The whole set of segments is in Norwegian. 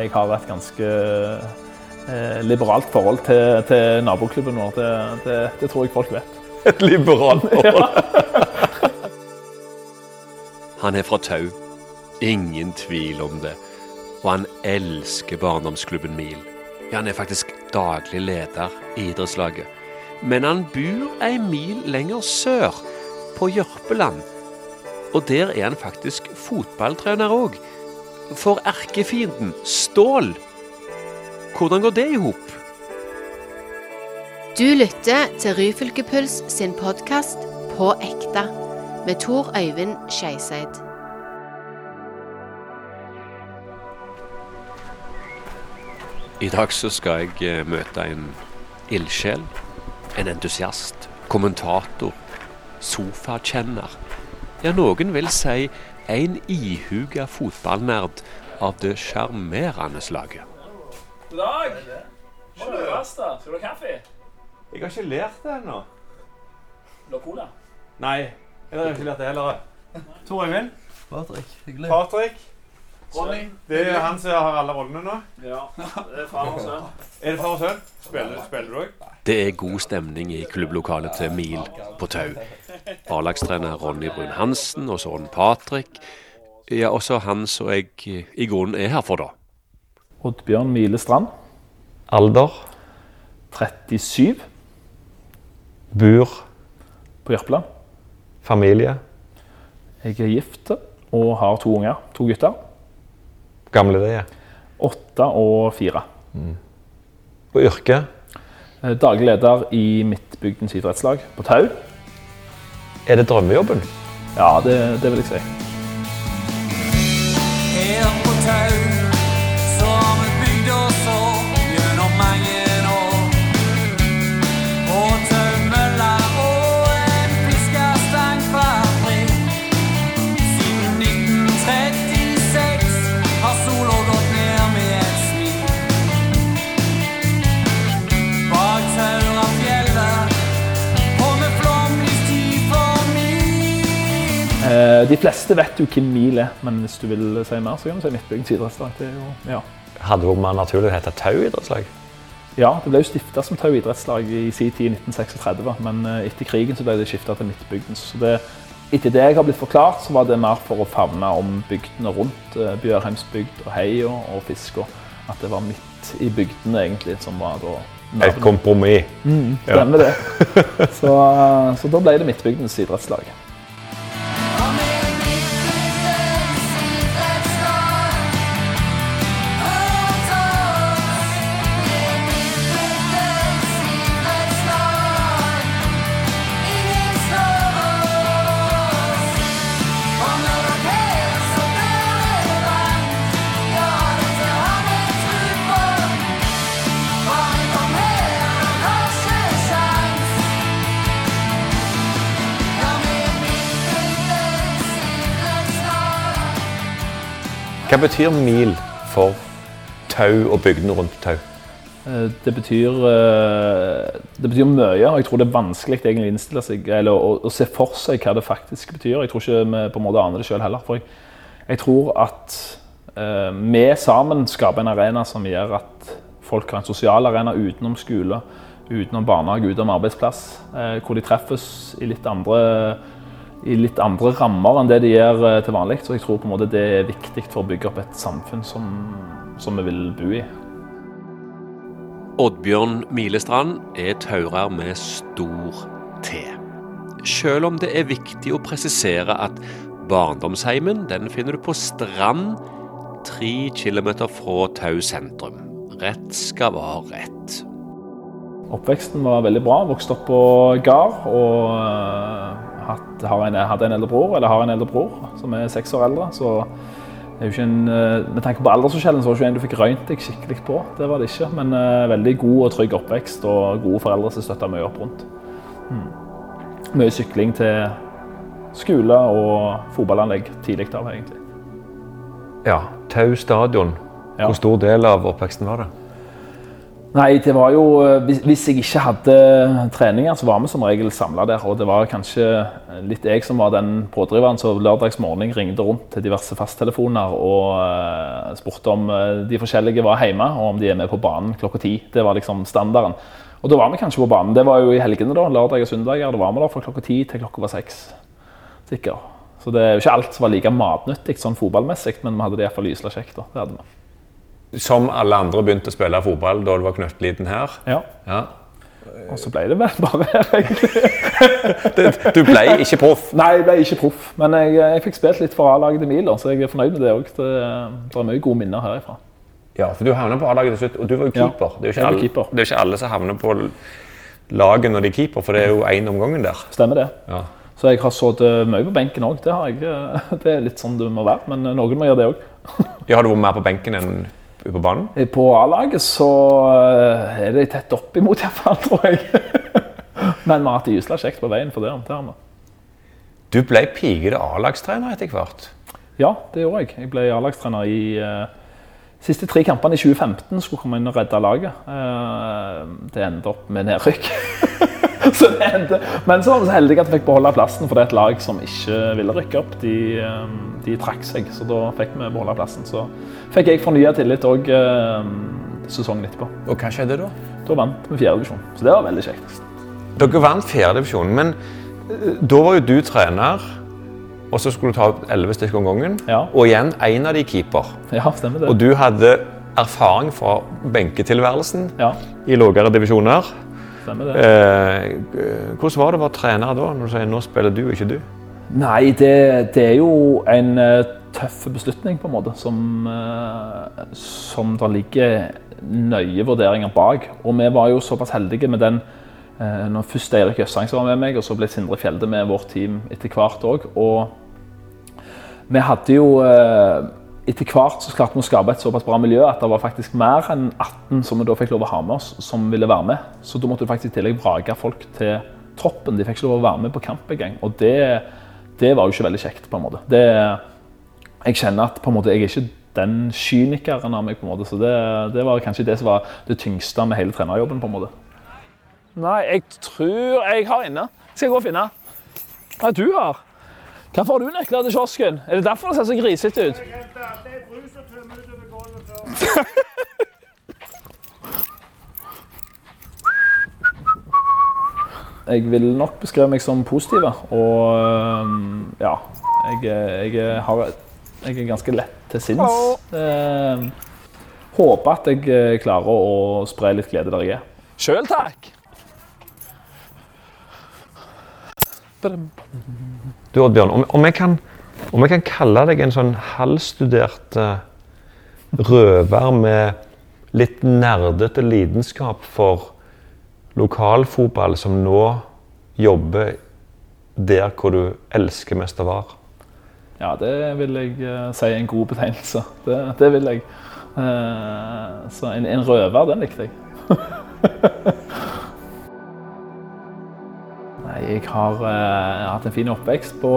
jeg har et ganske eh, liberalt forhold til, til naboklubben vår. Det, det, det, tror jeg folk vet. Et liberalt forhold? han er fra Tau. Ingen tvil om det. Og han elsker barndomsklubben Mil. Ja, han er faktisk daglig leder i idrettslaget. Men han bor ei mil lenger sør, på Jørpeland. Og der er han faktisk fotballtrener òg. For erkefienden Stål. Hvordan går det i hop? Du lytter til Ryfylkepuls sin podkast På ekte med Tor Øyvind Skeiseid. I dag så skal jeg eh, møte en ildsjel, en entusiast, kommentator, sofakjenner. Ja, noen vil si en ihuga fotballnerd av det sjarmerende slaget. God dag! Skal du ha kaffe? Jeg har ikke lært det ennå. Vil du ha cola? Nei, jeg har ikke lært det heller. Tor Øyvind. Patrick, hyggelig. Patrick. Ronny. Det er han som har alle rollene nå. Ja, det er far og sønn. Er det far og sønn? Spiller, spiller du òg? Det er god stemning i klubblokalet til Mil på Tau. A-lagstrener Ronny Brun-Hansen og sønnen Patrick. Ja, også han som jeg i grunnen er her for, da. Oddbjørn Milestrand. Alder? 37. Bur? På Jørpeland. Familie? Jeg er gift og har to unger. To gutter. Gamle de er? Åtte og fire. Mm. Og yrke? Eh, daglig leder i Midtbygdens idrettslag på Tau. Er det drømmejobben? Ja, det, det vil jeg si. De fleste vet jo hvem Mil er, men hvis du vil si mer, så kan du si er jo, ja. Hadde det vært naturlig å hete Tau idrettslag? ja, det ble jo stifta som Tau idrettslag i sin tid i 1936, men eh, etter krigen så ble det skifta til Midtbygdens. Så det, etter det jeg har blitt forklart, så var det mer for å favne om bygdene rundt. eh, Bjørheimsbygd og Heia og Fiska. At det var midt i bygdene egentlig som var da Et kompromiss. Mm, stemmer det. Så, eh, så da ble det Midtbygdens idrettslag. Hva betyr mil for Tau og bygdene rundt Tau? Eh, Det betyr, eh, det betyr mye, og jeg tror det er vanskelig å innstille seg, eller å, å se for seg hva det faktisk betyr. Jeg tror ikke vi på en måte aner det sjøl heller. For jeg, jeg tror at eh, vi sammen skaper en arena som gjør at folk har en sosial arena utenom skole, utenom barnehage, utenom arbeidsplass, eh, hvor de treffes i litt andre i litt andre rammer enn det de gjør eh, til vanlig. Så jeg tror på en måte det er viktig for å bygge opp et samfunn som, som vi vil bo i. Oddbjørn Milestrand er taurer med stor T. Selv om det er viktig å presisere at barndomsheimen den finner du på Strand, tre kilometer fra Tau sentrum. Rett skal være rett. Oppveksten var veldig bra. Vokste opp på gard og eh, hatt, har en, hadde en eldre bror, eller har en eldre bror som er seks år eldre. Så er jo ikke en, eh, med tanke på aldersforskjellen så var det ikke en du fikk røynt deg skikkelig på. Det var det ikke, men uh, veldig god og trygg oppvekst og gode foreldre som støtta mye opp rundt. Mm. Mye sykling til skole og fotballanlegg tidlig av, egentlig. Ja, Tau stadion. Ja. Hvor stor del av oppveksten var det? Nei, det var jo eh, Hvis, jeg ikke hadde treninger, så var vi som regel samla der. Og det var kanskje litt jeg som var den pådriveren som lørdagsmorgen ringte rundt til diverse fasttelefoner og eh, spurte om eh, de forskjellige var hjemme, og om de er med på banen klokka ti. Det var liksom standarden. Og da var vi kanskje på banen. Det var jo i helgene, da. Lørdag og søndager. Da var vi der fra klokka ti til klokka var seks. Sikker. Så det er jo ikke alt som var like matnyttig sånn fotballmessig, men vi hadde det iallfall lysla kjekt. da. Det hadde vi. Som alle andre begynte å spille fotball da du var knøttliten her. Ja. Ja. Og så ble det bare her, egentlig. Du ble ikke proff. Nei, jeg ble ikke proff, men jeg, jeg fikk spilt litt for A-laget til Miler, så jeg er fornøyd med det òg. Det, det er mye gode minner herifra. Ja, for du havna på A-laget til slutt, og du var jo Ja, keeper. Det er jo alle, keeper. det er jo ikke alle som havner på laget når de er keeper, for det er jo én om gangen der. Stemmer det. Ja. Så jeg har sittet mye på benken òg. Det, eh, det er litt sånn det må være, men noen må gjøre det òg. Ja, har du vært mer på benken enn på banen? På A-laget så eh, er det tett oppimot, iallfall, tror jeg. Men vi har hatt det gysla kjekt på veien for det. det har vi. Du ble pigete A-lagstrener etter hvert. Ja, det gjorde jeg. Jeg ble A-lagstrener i eh, siste tre kampene i 2015. Skulle komme inn og redde laget. Eh, det endte opp med nedrykk. så. Men så var vi så heldige at vi fikk beholde plassen, for det er et lag som ikke ville rykke opp. De, eh, de trakk seg, så da fikk vi beholde plassen. Så fikk jeg fornya tillit òg eh, sesongen etterpå. Og hva skjedde da? Da vant vi fjerdedivisjon, så det var veldig kjekt. Dere vant fjerdedivisjon, men eh, da var jo du trener, og så skulle du ta ut elleve stykker om gangen. Ja. Og igjen en av de keeper. Ja, stemmer det. Og du hadde erfaring fra benketilværelsen Ja, i lavere divisjoner. stemmer det. Eh, hvordan var det å være trener da, når du sier nå spiller du ikke du? Nei, det, det er jo en eh, tøff beslutning, på en måte, som, uh, som det ligger nøye vurderinger bak. Og vi var jo såpass heldige med den uh, når først Eirik Jøssang var med meg, og så ble Sindre Fjelde med vårt team etter hvert òg. Og vi hadde jo eh, Etter hvert så klarte vi å skape et såpass bra miljø at det var faktisk mer enn 18 som vi da fikk lov å ha med oss, som ville være med. Så da måtte du faktisk i tillegg vrake folk til troppen. De fikk ikke lov å være med på kamp engang. Og det, det var jo ikke veldig kjekt, på en måte. Det, jeg kjenner at på en måte, jeg er ikke den kynikeren av meg, på en måte. Så det, det var kanskje det som var det tyngste med hele trenerjobben, på en måte. Nei, jeg tror jeg har inne. Skal jeg gå og finne? Hva du har? Hvorfor har du nøkler til kiosken? Er det derfor det ser så grisete ut? Jeg vil nok beskrive meg som positiv, og ja, jeg, jeg, har, jeg er ganske lett til sinns. Eh, håper at jeg eh, klarer å spre litt glede der jeg er. Sjøl takk! Du Oddbjørn, om, om, jeg kan, om jeg kan kalle deg en sånn halvstudert eh, røver med litt nerdete lidenskap for lokalfotball som nå jobber der hvor du elsker mest å være. Ja, det vil jeg eh, si er en god betegnelse. Det, det vil jeg. Eh, så en, en røver, den likte jeg. Nei, jeg har, eh, hatt en fin oppvekst på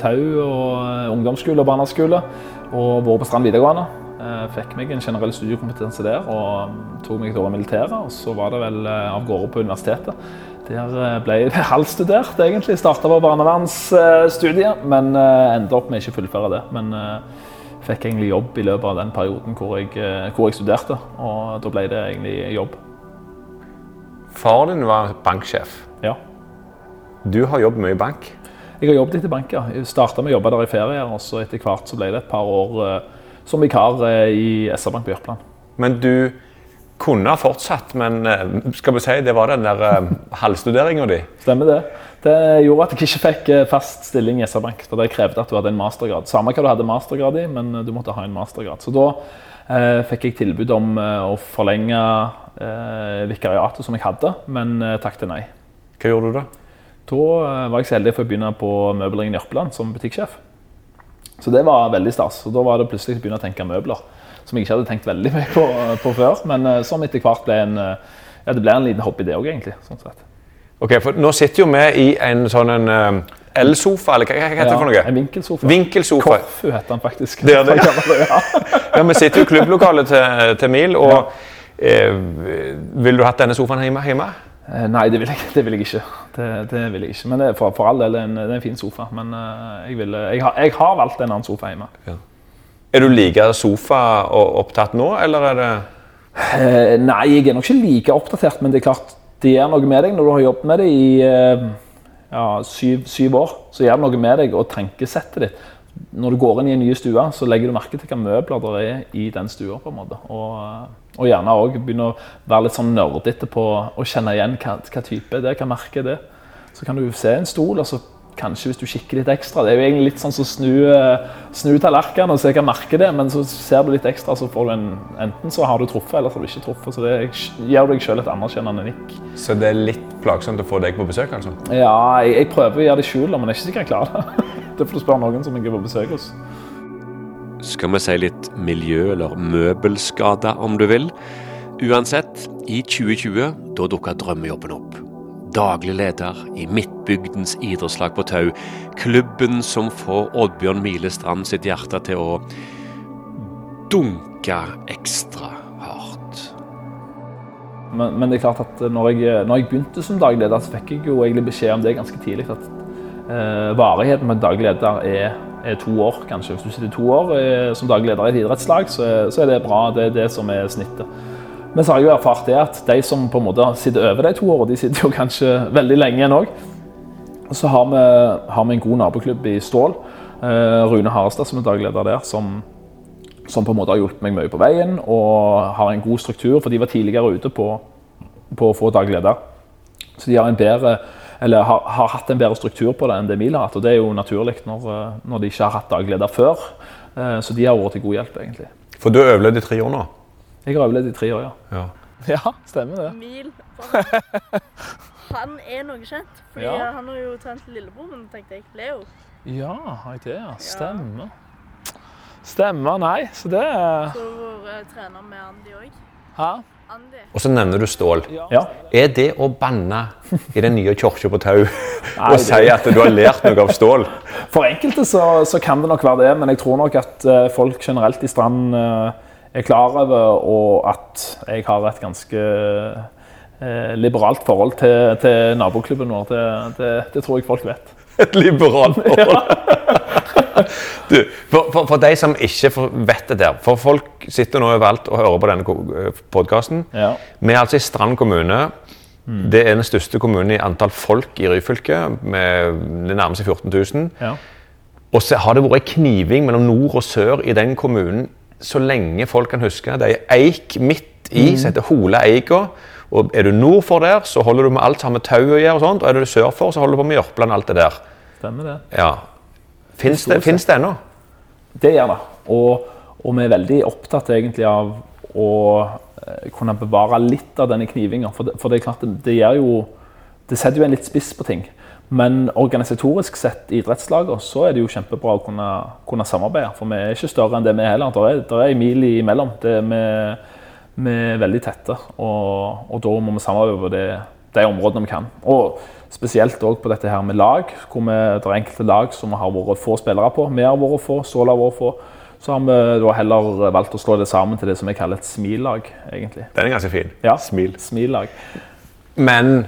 Tau og eh, ungdomsskole og barneskole. Og vært på Strand videregående. Eh, fikk meg en generell studiekompetanse der og mm, tok meg et år i militæret. Og så var det vel eh, av gårde på universitetet. Der eh, ble jeg halvstudert, egentlig. Starta på barnevernsstudiet, men endte opp med ikke å fullføre det. Men fikk egentlig jobb i løpet av den perioden hvor jeg, hvor jeg studerte. Og da ble det egentlig jobb. Far din var banksjef. Ja. Du har jobbet mye i bank. Jeg har jobbet litt i bank, ja. Starta med å jobbe der i ferier, og så etter hvert så ble det et par år som vikar eh, i SR-Bank på Jørpeland. Men du kunne ha fortsatt, men eh, skal vi si det var den der uh, halvstuderinga di. Stemmer det. Det gjorde at jeg ikke fikk eh, fast stilling i SR-Bank. For det krevde at du hadde en mastergrad. Samme hva du hadde mastergrad i, men eh, du måtte ha en mastergrad. Så da eh, fikk jeg tilbud om eh, å forlenge eh, vikariatet som jeg hadde, men eh, takket nei. Hva gjorde du da? Da eh, var jeg så heldig for å begynne på Møbelringen i Jørpeland som butikksjef. Så det var veldig stas. Og da var det plutselig å begynne å tenke møbler. Som jeg ikke hadde tenkt veldig mye på, på før, men eh, som etter hvert ble en, eh, ja, det ble en liten hobby det òg, egentlig. sånn sett. Ok, for Nå sitter jo vi i en sånn en eh, elsofa, eller hva, heter det for noe? En vinkelsofa. Vinkelsofa. Koffu heter den faktisk. Det er det. Ja. Ja, Vi sitter jo i klubblokalet til, til Mil, og Eh, Ville du hatt denne sofaen hjemme? hjemme? Eh, Nei, det vil jeg, det vil jeg ikke. Det, det vil jeg ikke. Men det er for, for all del er en, det en fin sofa. Men eh, jeg, vil, jeg, har, jeg har valgt en annen sofa hjemme. Er du like sofa-opptatt nå, eller er det Eh, Nei, jeg er nok ikke like oppdatert, men det er klart det gjør noe med deg når du har jobbet med det i eh, ja, syv, syv år. Så gjør det noe med deg og tankesettet ditt. Når du går inn i en ny stue, så legger du merke til hva møbler det er i den stua. på en måte. Og, og gjerne òg begynne å være litt sånn nerdete på å kjenne igjen hva, hva type det er, hva merke det er. Så kan du se en stol, og så kanskje hvis du kikker litt ekstra Det er jo egentlig litt sånn som snu, eh, snu tallerkenen og se hva merker det er, men så ser du litt ekstra, så får du en Enten så har du truffet, eller så har du ikke truffet. Så det gir deg sjøl et anerkjennende nikk. Så det er litt plagsomt å få deg på besøk, altså? Ja, jeg, jeg prøver å gjøre det i skjul, men jeg er ikke sikker jeg klarer det. Det får du spørre noen som ikke er på besøk hos. Skal vi si litt miljø- eller møbelskade, om du vil. Uansett, i 2020 da dukka drømmejobben opp. Daglig leder i Midtbygdens idrettslag på Tau. Klubben som får Oddbjørn Milestrand sitt hjerte til å dunke ekstra hardt. Men, men det er klart at når jeg, når jeg begynte som daglig leder, så fikk jeg jo egentlig beskjed om det ganske tidlig. At eh, varigheten med en daglig leder er, er to år, kanskje. Hvis du sitter to år eh, som daglig leder i et idrettslag, så, så er det bra. Det er det som er snittet. Men så har jeg jo erfart det at de som på en måte sitter over de to årene, de sitter jo kanskje veldig lenge igjen òg. Så har vi, har vi en god naboklubb i Stål. Eh, Rune Harestad som er daglig leder der, som, som på en måte har hjulpet meg mye på veien og har en god struktur, for de var tidligere ute på, på å få daglig leder. Så de har, en bedre, eller har, har hatt en bedre struktur på det enn det Mil har hatt. Og det er jo naturlig når, eh, når de ikke har hatt daglig leder før. Eh, Så de har vært til god hjelp, egentlig. For du har overlevd i tre år nå? Jeg har overlevd i tre år, ja. Ja. Ja, stemmer det. Mil. Han er noe kjent. for Ja. han har jo trent lillebror min, tenkte jeg. Leo. Ja, har jeg det, ja. Stemmer. Stemmer, nei. Så det Så har vært trener med Andy òg. Og så nevner du stål. Ja. Er det å banne i den nye kirka på Tau og si at du har lært noe av stål? For enkelte så, så kan det nok være det, men jeg tror nok at eh, folk generelt i Strand eh, er klar over, og at jeg har et ganske eh, liberalt forhold til, til naboklubben vår. Det, det, det tror jeg folk vet. Et liberalt forhold. Du, for, for, for de som ikke vet det der, for folk sitter nå overalt og hører på denne podkasten. Ja. Vi er altså i Strand kommune. Det er den største kommunen i antall folk i Ryfylke. med Det nærmer seg 14 000. Ja. Og så har det vært kniving mellom nord og sør i den kommunen så lenge folk kan huske. Det er eik midt i som heter Hole Eika. Og er du nord for der, så holder du med alt som har med tau å gjøre. Og sånt, og er du sør for, så holder du på med Jørpeland og alt det der. Stemmer det. Ja. Fins det, det ennå? Det gjør det. Og, og vi er veldig opptatt egentlig av å eh, kunne bevare litt av denne knivinga. For, for det er klart, det, det gjør jo Det setter jo en litt spiss på ting. Men organisatorisk sett i idrettslaget så er det jo kjempebra å kunne, kunne samarbeide. For vi er ikke større enn det vi er heller. Det er, der er en mil imellom. Det vi, vi er veldig tette. Og, og da må vi samarbeide på det, de områdene vi kan. Og spesielt også på dette her med lag. hvor vi, Det er enkelte lag som har vært få spillere på. Vi har vært få, Ståle har vært få. Så har vi da heller valgt å slå det sammen til det som jeg kaller et smillag, egentlig. Den er ganske fin. Ja, Smil. Smillag. Men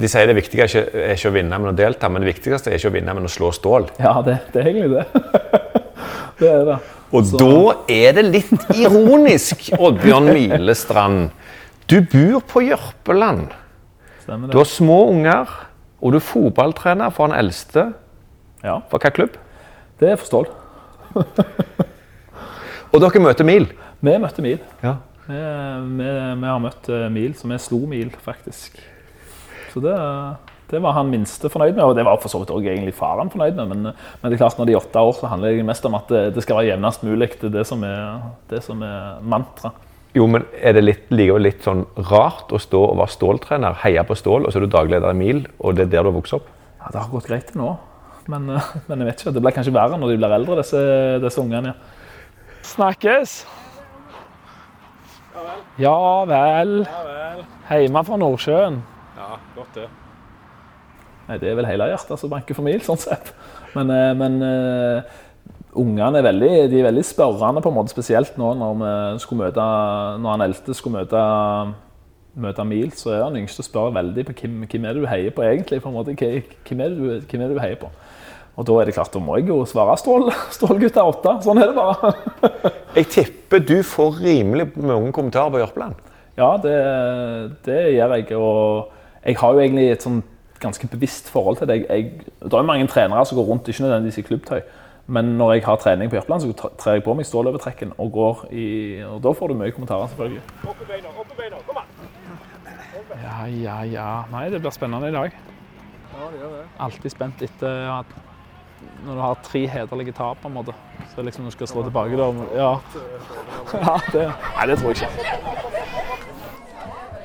de sier det viktige er ikke, er ikke å vinne, men å delta. Men det viktigste er ikke å vinne, men å slå stål. Ja, det, det er egentlig det. det er det. Og da er det litt ironisk, Oddbjørn Milestrand. Du bor på Jørpeland. Du har små unger, og du er fotballtrener for den eldste. Ja, For hvilken klubb? det er forstått. Og dere møter Mil. Vi møtte Mil. Ja. Vi, vi, vi har møtt eh, Mil, så vi slo Mil, faktisk. Så det, det var han minste fornøyd med, og det var for så vidt også egentlig faren fornøyd med. Men, men det er klart når de er åtte år, så handler det mest om at det, det skal være jevnest mulig. Det er det som er, det som er mantra. Jo, men er det litt, likevel litt sånn rart å stå og være ståltrener, heie på stål, og så er du dagleder i Mil, og det er der du har vokst opp? Ja, det har gått greit til nå, men, eh, men jeg vet ikke. Det blir kanskje verre når de blir eldre, disse, disse ungene. Ja. Snakkes! Ja vel. Hjemme fra Nordsjøen. Ja, godt det. Nei, det er vel hele hjertet som banker for mil, sånn sett. Men, eh, men eh, ungene er veldig, de er veldig spørrende, på en måte, spesielt nå når, vi skulle møte, når han eldste skulle møte, møte Mil, så er han yngste og spør veldig på hvem, hvem er det du heier på egentlig. på en måte, Hvem er det du, er det du heier på? Og da er det klart, da må jeg jo svare strålgutt er 8. Sånn er det bare. Jeg tipper du får rimelig mange kommentarer på Jørpeland. Ja, det, det gjør jeg. Og jeg har jo egentlig et sånn ganske bevisst forhold til det. Jeg, jeg, det er mange trenere som går rundt, ikke nødvendigvis i klubbtøy. Men når jeg har trening på Jørpeland, så trer jeg på meg stålovertrekken og går i Og da får du mye kommentarer, selvfølgelig. Ja, ja, ja. Nei, det blir spennende i dag. Ja, det gjør det. Alltid spent etter at når du har tre hederlige tap, på en måte. Så liksom du skal slå tilbake da. Ja. ja det, nei, det tror jeg ikke.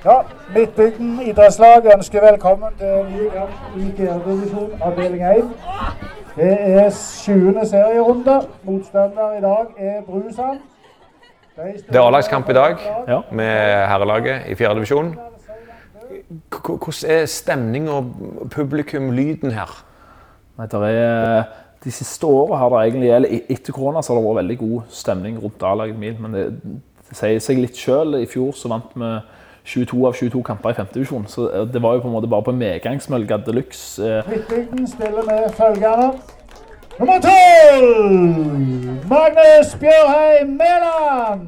Ja, Midtbygden idrettslag ønsker velkommen til ny kamp i fjerdedivisjon avdeling 1. Det er sjuende serierunde. Motstander i dag er Brusand. Det er A-lagskamp i dag Ja. med herrelaget i fjerde divisjon. K- k- Hvordan er stemning og publikum, lyden her? Nei, der er, de siste årene har det egentlig, eller e- etter korona så har det vært veldig god stemning rundt A-laget mitt. men det, det sier seg litt selv. I fjor så vant vi 22 av 22 kamper i 5. divisjon, så eh, det var jo på en måte bare på medgangsmølga de luxe. Eh, spiller med følgende. Nummer tolv! Magnus Bjørheim Mæland!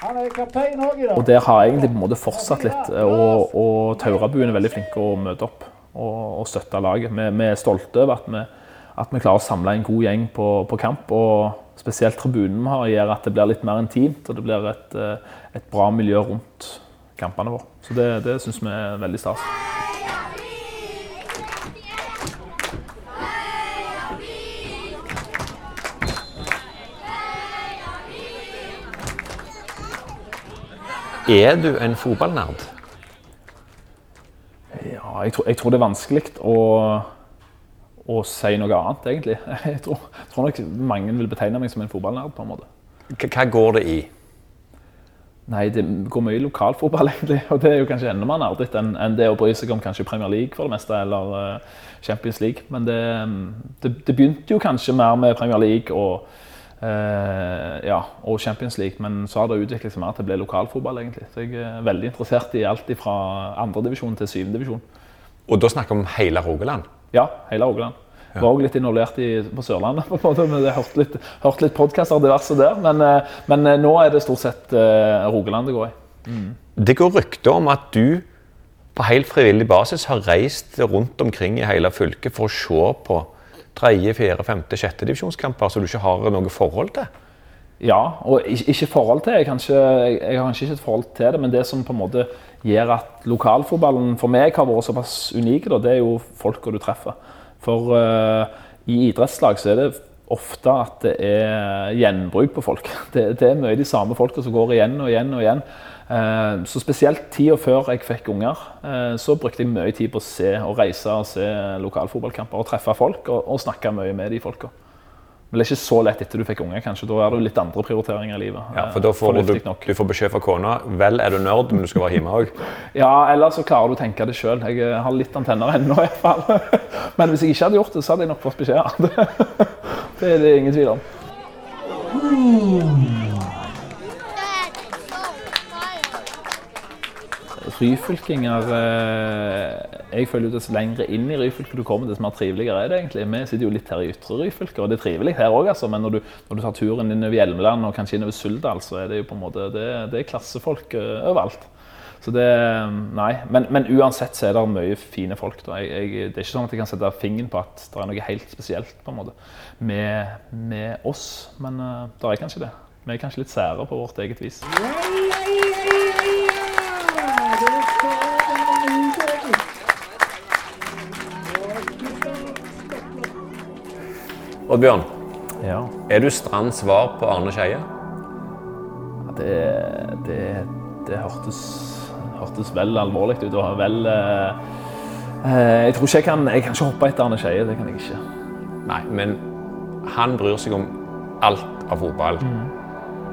Han er kaptein òg i dag. Og der har jeg egentlig på en måte fortsatt litt, eh, og, og Taurabuen er veldig flinke å møte opp og, og støtte laget. Vi, vi er stolte over at vi, at vi klarer å samle en god gjeng på, på kamp, og spesielt tribunen vi har gjør at det blir litt mer intimt, og det blir et, eh, et bra miljø rundt kampene våre. Så det, det syns vi er veldig stas. Er du en fotballnerd? Ja, jeg tror, jeg tror det er vanskelig å, å si noe annet, egentlig. Jeg tror, tror nok mange vil betegne meg som en fotballnerd, på en måte. Hva går det i? Nei, det går mye lokalfotball, egentlig. Og det er jo kanskje enda mer nerdete enn en det å bry seg om kanskje Premier League for det meste, eller eh, Champions League. Men det, det, det begynte jo kanskje mer med Premier League og, eh, ja, og Champions League, men så har det utviklet seg mer til å bli lokalfotball, egentlig. Så jeg er veldig interessert i alt fra andredivisjon til syvendedivisjon. Og da snakker vi om hele Rogaland. Ja, hele Rogaland. Var også litt involvert i, på Sørlandet. på en måte, men Jeg hørte litt, hørt litt podkaster diverse der. Men, eh, men eh, nå er det stort sett uh, Rogaland det går i. Det går rykter om at du på helt frivillig basis har reist rundt omkring i hele fylket for å se på tredje, fjerde, femte, sjette divisjonskamper som du ikke har noe forhold til. Ja, og ikke, forhold til. Jeg, kanskje, jeg har kanskje ikke et forhold til det, men det som på en måte gjør at lokalfotballen for meg har vært såpass unik, det er jo folka du treffer. For uh, i idrettslag så er det ofte at det er gjenbruk på folk. Det, det er mye de samme folka som går igjen og igjen og igjen. Uh, så spesielt tida før jeg fikk unger, uh, så brukte jeg mye tid på å se og reise og se lokalfotballkamper og treffe folk og, og snakke mye med de folka. Det er ikke så lett etter du fikk unge. kanskje. Da er det litt andre prioriteringer i livet. Ja, for da får du, nok. du får beskjed fra kona vel er du nerd, men du skal være hjemme òg. Ja, eller så klarer du å tenke det sjøl. Jeg eh, har litt antenner ennå, i hvert fall. Men hvis jeg ikke hadde gjort det, så hadde jeg nok fått beskjed. Det er det ingen tvil om. Ryfylkinger eh, Jeg føler jo dess lengre inn i Ryfylke du kommer, dess mer triveligere er det egentlig. Vi sitter jo litt her i ytre Ryfylke, og det er trivelig her òg, altså. Men når du, når du tar turen inn over Hjelmeland og kanskje inn over Suldal, så er det jo på en måte Det, det er klassefolk eh, overalt. Så det Nei. Men, men uansett så er det mye fine folk. Da. Jeg, jeg, det er ikke sånn at jeg kan sette fingeren på at det er noe helt spesielt på en måte med, med oss, men uh, det er kanskje det. Vi er kanskje litt sære på vårt eget vis. Oddbjørn, Ja. er du Strand svar på Arne Skeie? Det, det, det hørtes, hørtes vel alvorlig ut. Og vel eh, eh, Jeg tror ikke jeg kan, jeg kan ikke hoppe etter Arne Skeie. Det kan jeg ikke. Nei, men han bryr seg om alt av fotball.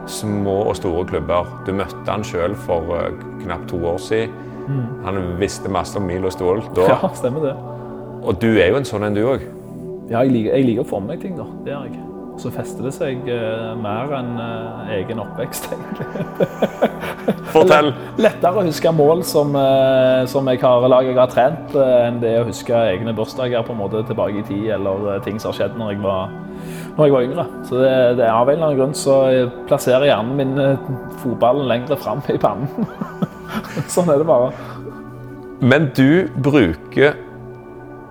Små og store klubber. Du møtte han sjøl for uh, knapt to år siden. Han visste masse om Milo Stål da. Ja, stemmer det. Og du er jo en sånn en, du òg. Ja, jeg liker, jeg liker å forme meg ting, da. Det gjør jeg. Og så fester det seg uh, mer enn uh, egen oppvekst, egentlig. Fortell. Lettere å huske mål som, uh, som jeg har, lag jeg har trent, enn det å huske egne bursdager på en måte tilbake i tid, eller ting som har skjedd når jeg var, når jeg var yngre. Så det, det er av en eller annen grunn så jeg plasserer hjernen min fotballen lengre fram i pannen. sånn er det bare. Men du bruker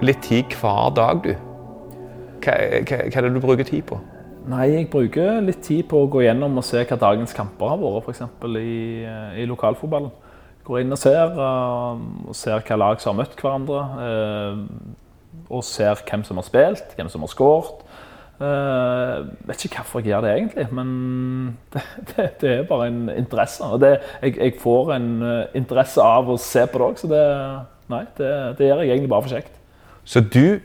litt tid hver dag, du. Hva, hva, hva er det du bruker tid på? Nei, jeg bruker litt tid på å gå gjennom og se hva dagens kamper har vært, f.eks. I, i lokalfotballen. Går inn og ser, eh, og ser hva lag som har møtt hverandre. eh, Og ser hvem som har spilt, hvem som har skåret. Uh, vet ikke hvorfor jeg gjør det egentlig, men det, det, det er bare en interesse. Og det, jeg, jeg får en interesse av å se på det òg, så det, nei, det, det gjør jeg egentlig bare for kjekt. Så du,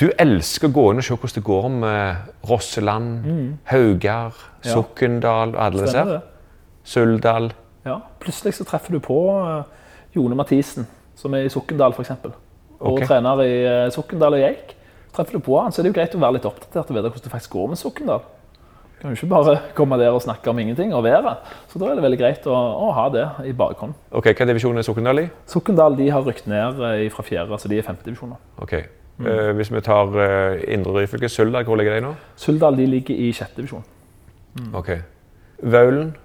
du elsker å gå inn og se hvordan det går med Rosseland, Haugar, Ja. Sokndal og alle disse her? Suldal. Ja, plutselig så treffer du på eh, Jone Mathisen, som er i Sokndal f.eks. Og okay. trener i uh, Sokndal og Geik. Treffer du på han, så er det jo greit å være litt oppdatert og vite hvordan det faktisk går med Sokndal. Du kan jo ikke bare komme der og snakke om ingenting og været. Så da er det veldig greit å, å ha det i bakhånd. Ok, Hva divisjon er Sokndal i? Sokndal de har rykt ned eh, fra fjerde, så de er femtedivisjoner. Eh, hvis vi tar uh, Indre Ryfylke, Suldal, hvor ligger de nå? Suldal de ligger i sjette divisjon. Ok. Vaulen?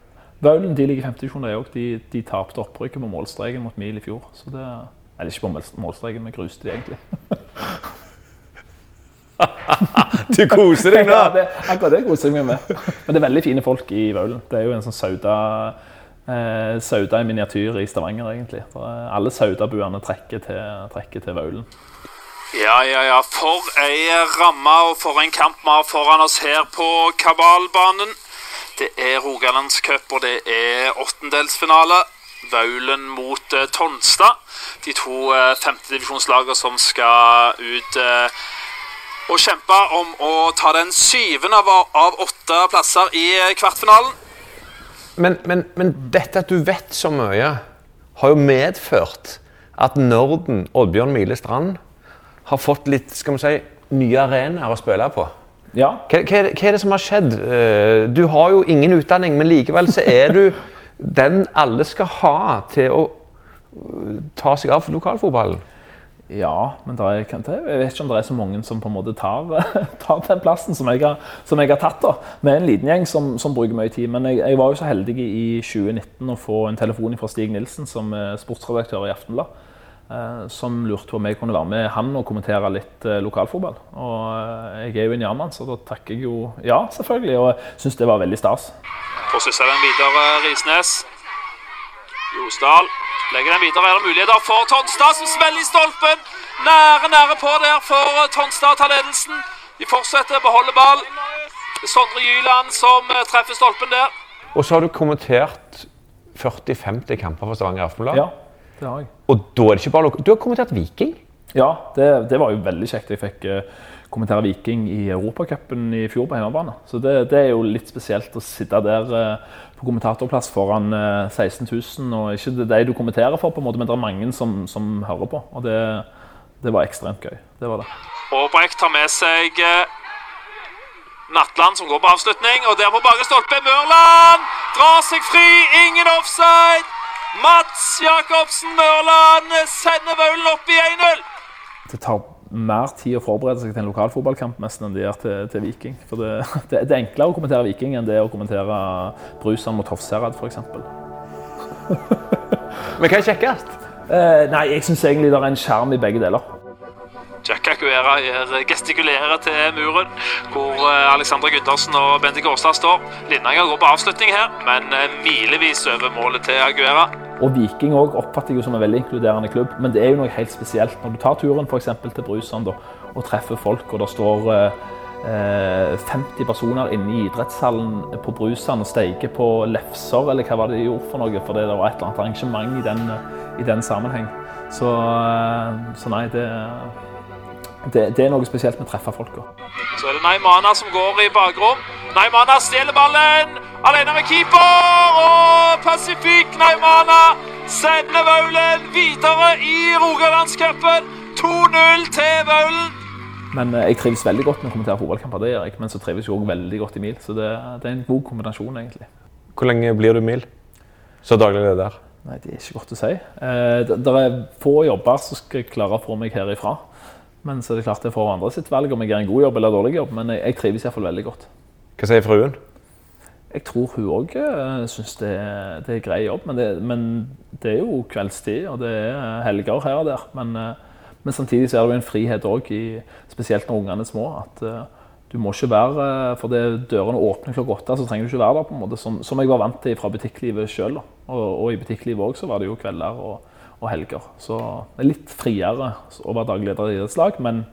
Vaulen de ligger i femtedivisjon, de. De, de tapte opprykket på målstreken mot Mil i fjor. Så det, eller ikke på målstreken, vi gruste de egentlig. Du koser deg nå! Ja, det, akkurat det koser jeg meg med. Men det er veldig fine folk i Vaulen. Det er jo en sånn Sauda, eh, Sauda i miniatyr i Stavanger, egentlig. For, eh, alle Saudabuene trekker til, trekker til Vaulen. Ja, ja, ja. For ei ramme og for en kamp vi har foran oss her på Kabalbanen. Det er Rogalandscup, og det er åttendelsfinale. Vaulen mot eh, Tonstad. De to eh, femtedivisjonslagene som skal ut eh, og kjempe om å ta den syvende av, av åtte plasser i kvartfinalen. Men, men, men dette at du vet så mye, har jo medført at Norden Oddbjørn Mile Strand har fått litt skal vi si, nye arenaer å spille på. Ja, Hva, hva, er det, hva er det som har skjedd? Eh, Du har jo ingen utdanning, men likevel så er du den alle skal ha til å eh, ta seg av lokalfotballen. ja men er, jeg vet ikke om det er så mange som på en måte tar, tar den plassen som jeg har, som jeg har tatt. da. Vi er en liten gjeng som, som bruker mye tid. Men jeg, jeg var jo så heldig i 2019 å få en telefon fra Stig Nilsen, som er sportsredaktør i Aftenblad. Eh, som lurte på om jeg kunne være med han og kommentere litt eh, lokalfotball. Og eh, jeg er jo en ja-mann, så da takker jeg jo ja, selvfølgelig. Og syns det var veldig stas. Får den videre, Risnes. Josdal legger den videre. Er det muligheter for Tonstad, som smeller i stolpen? Nære, nære på der for Tonstad å ta ledelsen. De fortsetter, beholder ball. Sondre Gyland som treffer stolpen der. Og så har du kommentert 40-50 kamper for Stavanger Aftenblad. Ja, det har jeg. Og da er det ikke bare lok- Du har kommentert Viking. Ja, det, det var jo veldig kjekt. Jeg fikk eh, kommentere Viking i Europacupen i fjor på hjemmebane. Så det, det er jo litt spesielt å sitte der eh, på kommentatorplass foran eh, 16 000. Og ikke det de du kommenterer for, på en måte, men det er mange som, som hører på. Og det, det var ekstremt gøy. Det var det. Aabrecht tar med seg Nattland Natland, som går på avslutning. Og der på bare stolpe, Mørland drar seg fri. Ingen offside. Mats Jacobsen Mørland sender Vaulen opp i 1-0. Det tar mer tid å forberede seg til en lokalfotballkamp nesten enn det gjør til, til Viking. For det, det, det er enklere å kommentere Viking enn det å kommentere Brusan mot Hofserad f.eks. Men hva er kjekkest? Eh, nei, jeg syns egentlig det er en skjerm i begge deler. Jack Aguera gjør- gestikulerer til muren, hvor Alexandra Alexander Gundersen og Bendik Gårdstad står. Lindanger går på avslutning her, men eh, milevis over målet til Aguera. Og Viking også oppfatter jeg som en veldig inkluderende klubb, men det er jo noe helt spesielt når du tar turen for til Brusand og treffer folk, og det står eh, eh, 50 personer inne i idrettshallen på Brusand og steiker på lefser, eller hva var det de gjorde for noe, for det var et eller annet arrangement i den, i den sammenheng. Så, eh, så nei, det, det, det er noe spesielt med å treffe folka. Så er det Naimana som går i bakrom. Naimana stjeler ballen, alene med keeper. Og Pacific Naimana sender Vaulen videre i Rogalandscupen. 2-0 til Vaulen. Men eh, jeg trives veldig godt med å kommentere fotballkamper, det gjør jeg. Men så trives jeg òg veldig godt i mil, så det, det er en god kombinasjon, egentlig. Hvor lenge blir du mil? Så daglig leder? Nei, det er ikke godt å si. Eh, det, det er få jobber som skal klare å få meg herifra. Men så er det klart det får andre sitt valg om jeg gjør en god jobb eller dårlig jobb. Men jeg, jeg trives iallfall veldig godt. Hva sier fruen? Jeg tror hun òg uh, syns det, det er grei jobb, men det, men det er jo kveldstid og det er helger her og der. Men, eh, men samtidig så er det jo en frihet òg, spesielt når ungene er små. at eh, du må ikke være, Fordi For dørene åpner klokka åtte, så trenger du ikke være der. på en måte, Som, som jeg var vant til fra butikklivet sjøl. Og, og i butikklivet òg så var det jo kvelder og, og helger. Så det er litt friere å være daglig leder i idrettslag, men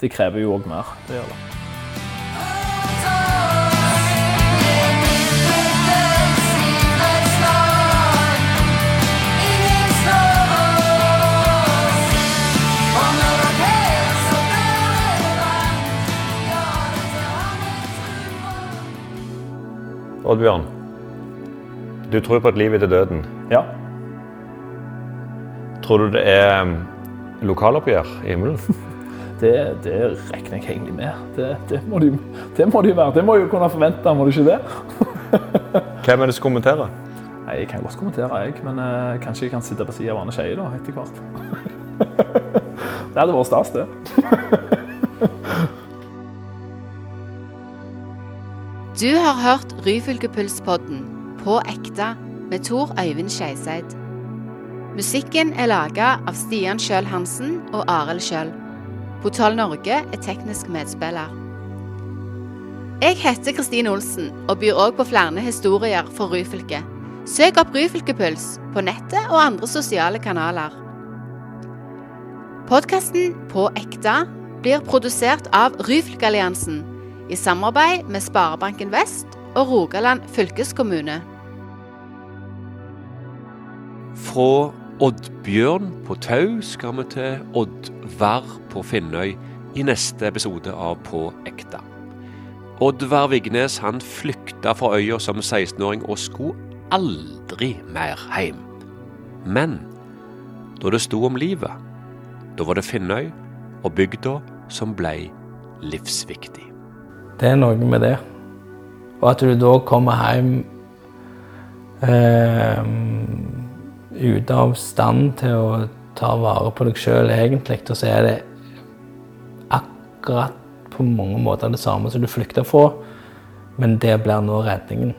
det krever jo òg mer. Det gjør det. Oddbjørn, du tror på et liv etter døden. Ja. Tror du det er um, lokaloppgjør i himmelen? Det, det regner jeg egentlig med. Det, det, må de, det må de være. Det må jeg jo kunne forvente, må du ikke det? Hvem er det som kommenterer? Nei, Jeg kan godt kommentere, jeg, men uh, kanskje jeg kan sitte på siden av Arne Skeie etter hvert. det hadde vært stas, det. Du har hørt Ryfylkepulspodden på ekte med Tor Øyvind Skeiseid. Musikken er laga av Stian Kjøl Hansen og Arild Kjøl. Portal Norge er teknisk medspiller. Jeg heter Kristine Olsen og byr òg på flere historier fra Ryfylke. Søk opp Ryfylkepuls på nettet og andre sosiale kanaler. Podkasten På ekte blir produsert av Ryfylkealliansen i samarbeid med Sparebanken Vest og Rogaland fylkeskommune. Fra Oddbjørn på Tau skal vi til Oddvar på Finnøy i neste episode av På ekte. Oddvar Vignes han flykta fra øya som 16-åring og skulle aldri mer hjem. Men da det sto om livet, da var det Finnøy og bygda som ble livsviktig. Det er noe med det. Og at du da kommer hjem eh, ute av stand til å ta vare på deg sjøl, egentlig, og så er det akkurat på mange måter det samme som du flykta fra, men det blir nå redningen.